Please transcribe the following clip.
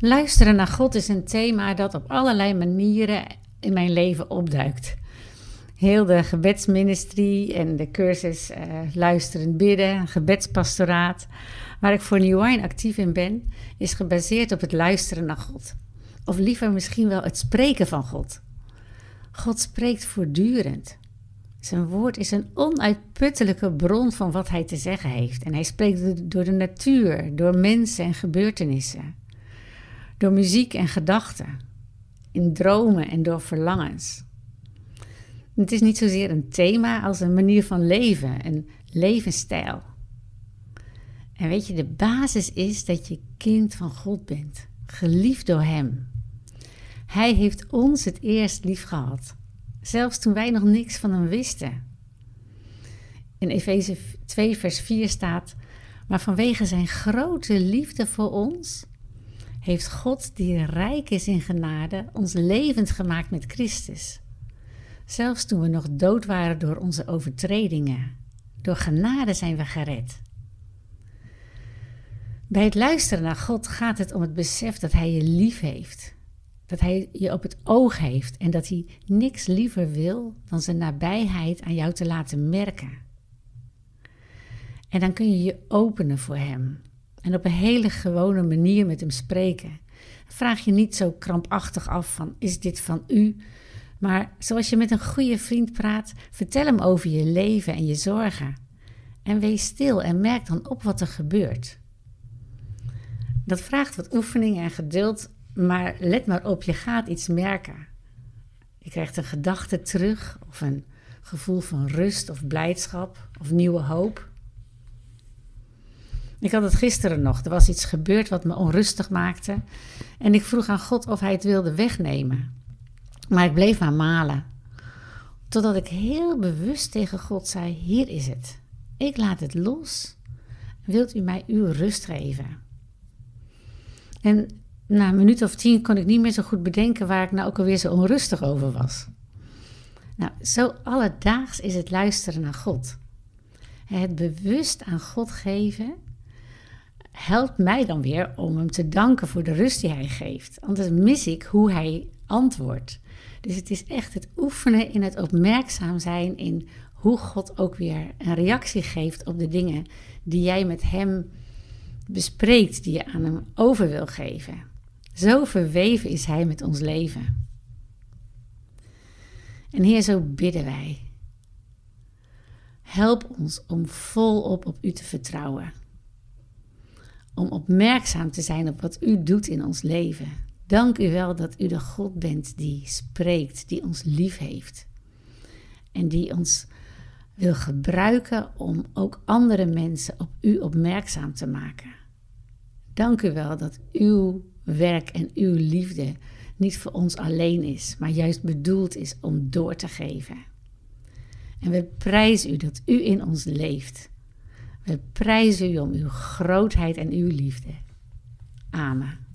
Luisteren naar God is een thema dat op allerlei manieren in mijn leven opduikt. Heel de gebedsministrie en de cursus uh, Luisteren Bidden, gebedspastoraat, waar ik voor New Wine actief in ben, is gebaseerd op het luisteren naar God. Of liever misschien wel het spreken van God. God spreekt voortdurend. Zijn woord is een onuitputtelijke bron van wat hij te zeggen heeft. En hij spreekt door de natuur, door mensen en gebeurtenissen. Door muziek en gedachten. In dromen en door verlangens. Het is niet zozeer een thema als een manier van leven, een levensstijl. En weet je, de basis is dat je kind van God bent, geliefd door Hem. Hij heeft ons het eerst lief gehad, zelfs toen wij nog niks van Hem wisten. In Efeze 2, vers 4 staat: Maar vanwege Zijn grote liefde voor ons heeft God, die rijk is in genade, ons levend gemaakt met Christus. Zelfs toen we nog dood waren door onze overtredingen. Door genade zijn we gered. Bij het luisteren naar God gaat het om het besef dat Hij je lief heeft. Dat Hij je op het oog heeft en dat Hij niks liever wil dan zijn nabijheid aan jou te laten merken. En dan kun je je openen voor Hem en op een hele gewone manier met Hem spreken. Vraag je niet zo krampachtig af van is dit van U? Maar zoals je met een goede vriend praat, vertel hem over je leven en je zorgen. En wees stil en merk dan op wat er gebeurt. Dat vraagt wat oefening en geduld, maar let maar op, je gaat iets merken. Je krijgt een gedachte terug of een gevoel van rust of blijdschap of nieuwe hoop. Ik had het gisteren nog. Er was iets gebeurd wat me onrustig maakte. En ik vroeg aan God of hij het wilde wegnemen. Maar ik bleef maar malen. Totdat ik heel bewust tegen God zei: Hier is het. Ik laat het los. Wilt u mij uw rust geven? En na een minuut of tien kon ik niet meer zo goed bedenken waar ik nou ook alweer zo onrustig over was. Nou, zo alledaags is het luisteren naar God. Het bewust aan God geven helpt mij dan weer om hem te danken voor de rust die hij geeft. Anders mis ik hoe hij antwoordt. Dus het is echt het oefenen in het opmerkzaam zijn in hoe God ook weer een reactie geeft op de dingen die jij met Hem bespreekt, die je aan Hem over wil geven. Zo verweven is Hij met ons leven. En Heer, zo bidden wij. Help ons om volop op U te vertrouwen. Om opmerkzaam te zijn op wat U doet in ons leven. Dank u wel dat u de God bent die spreekt, die ons lief heeft. En die ons wil gebruiken om ook andere mensen op u opmerkzaam te maken. Dank u wel dat uw werk en uw liefde niet voor ons alleen is, maar juist bedoeld is om door te geven. En we prijzen u dat u in ons leeft. We prijzen u om uw grootheid en uw liefde. Amen.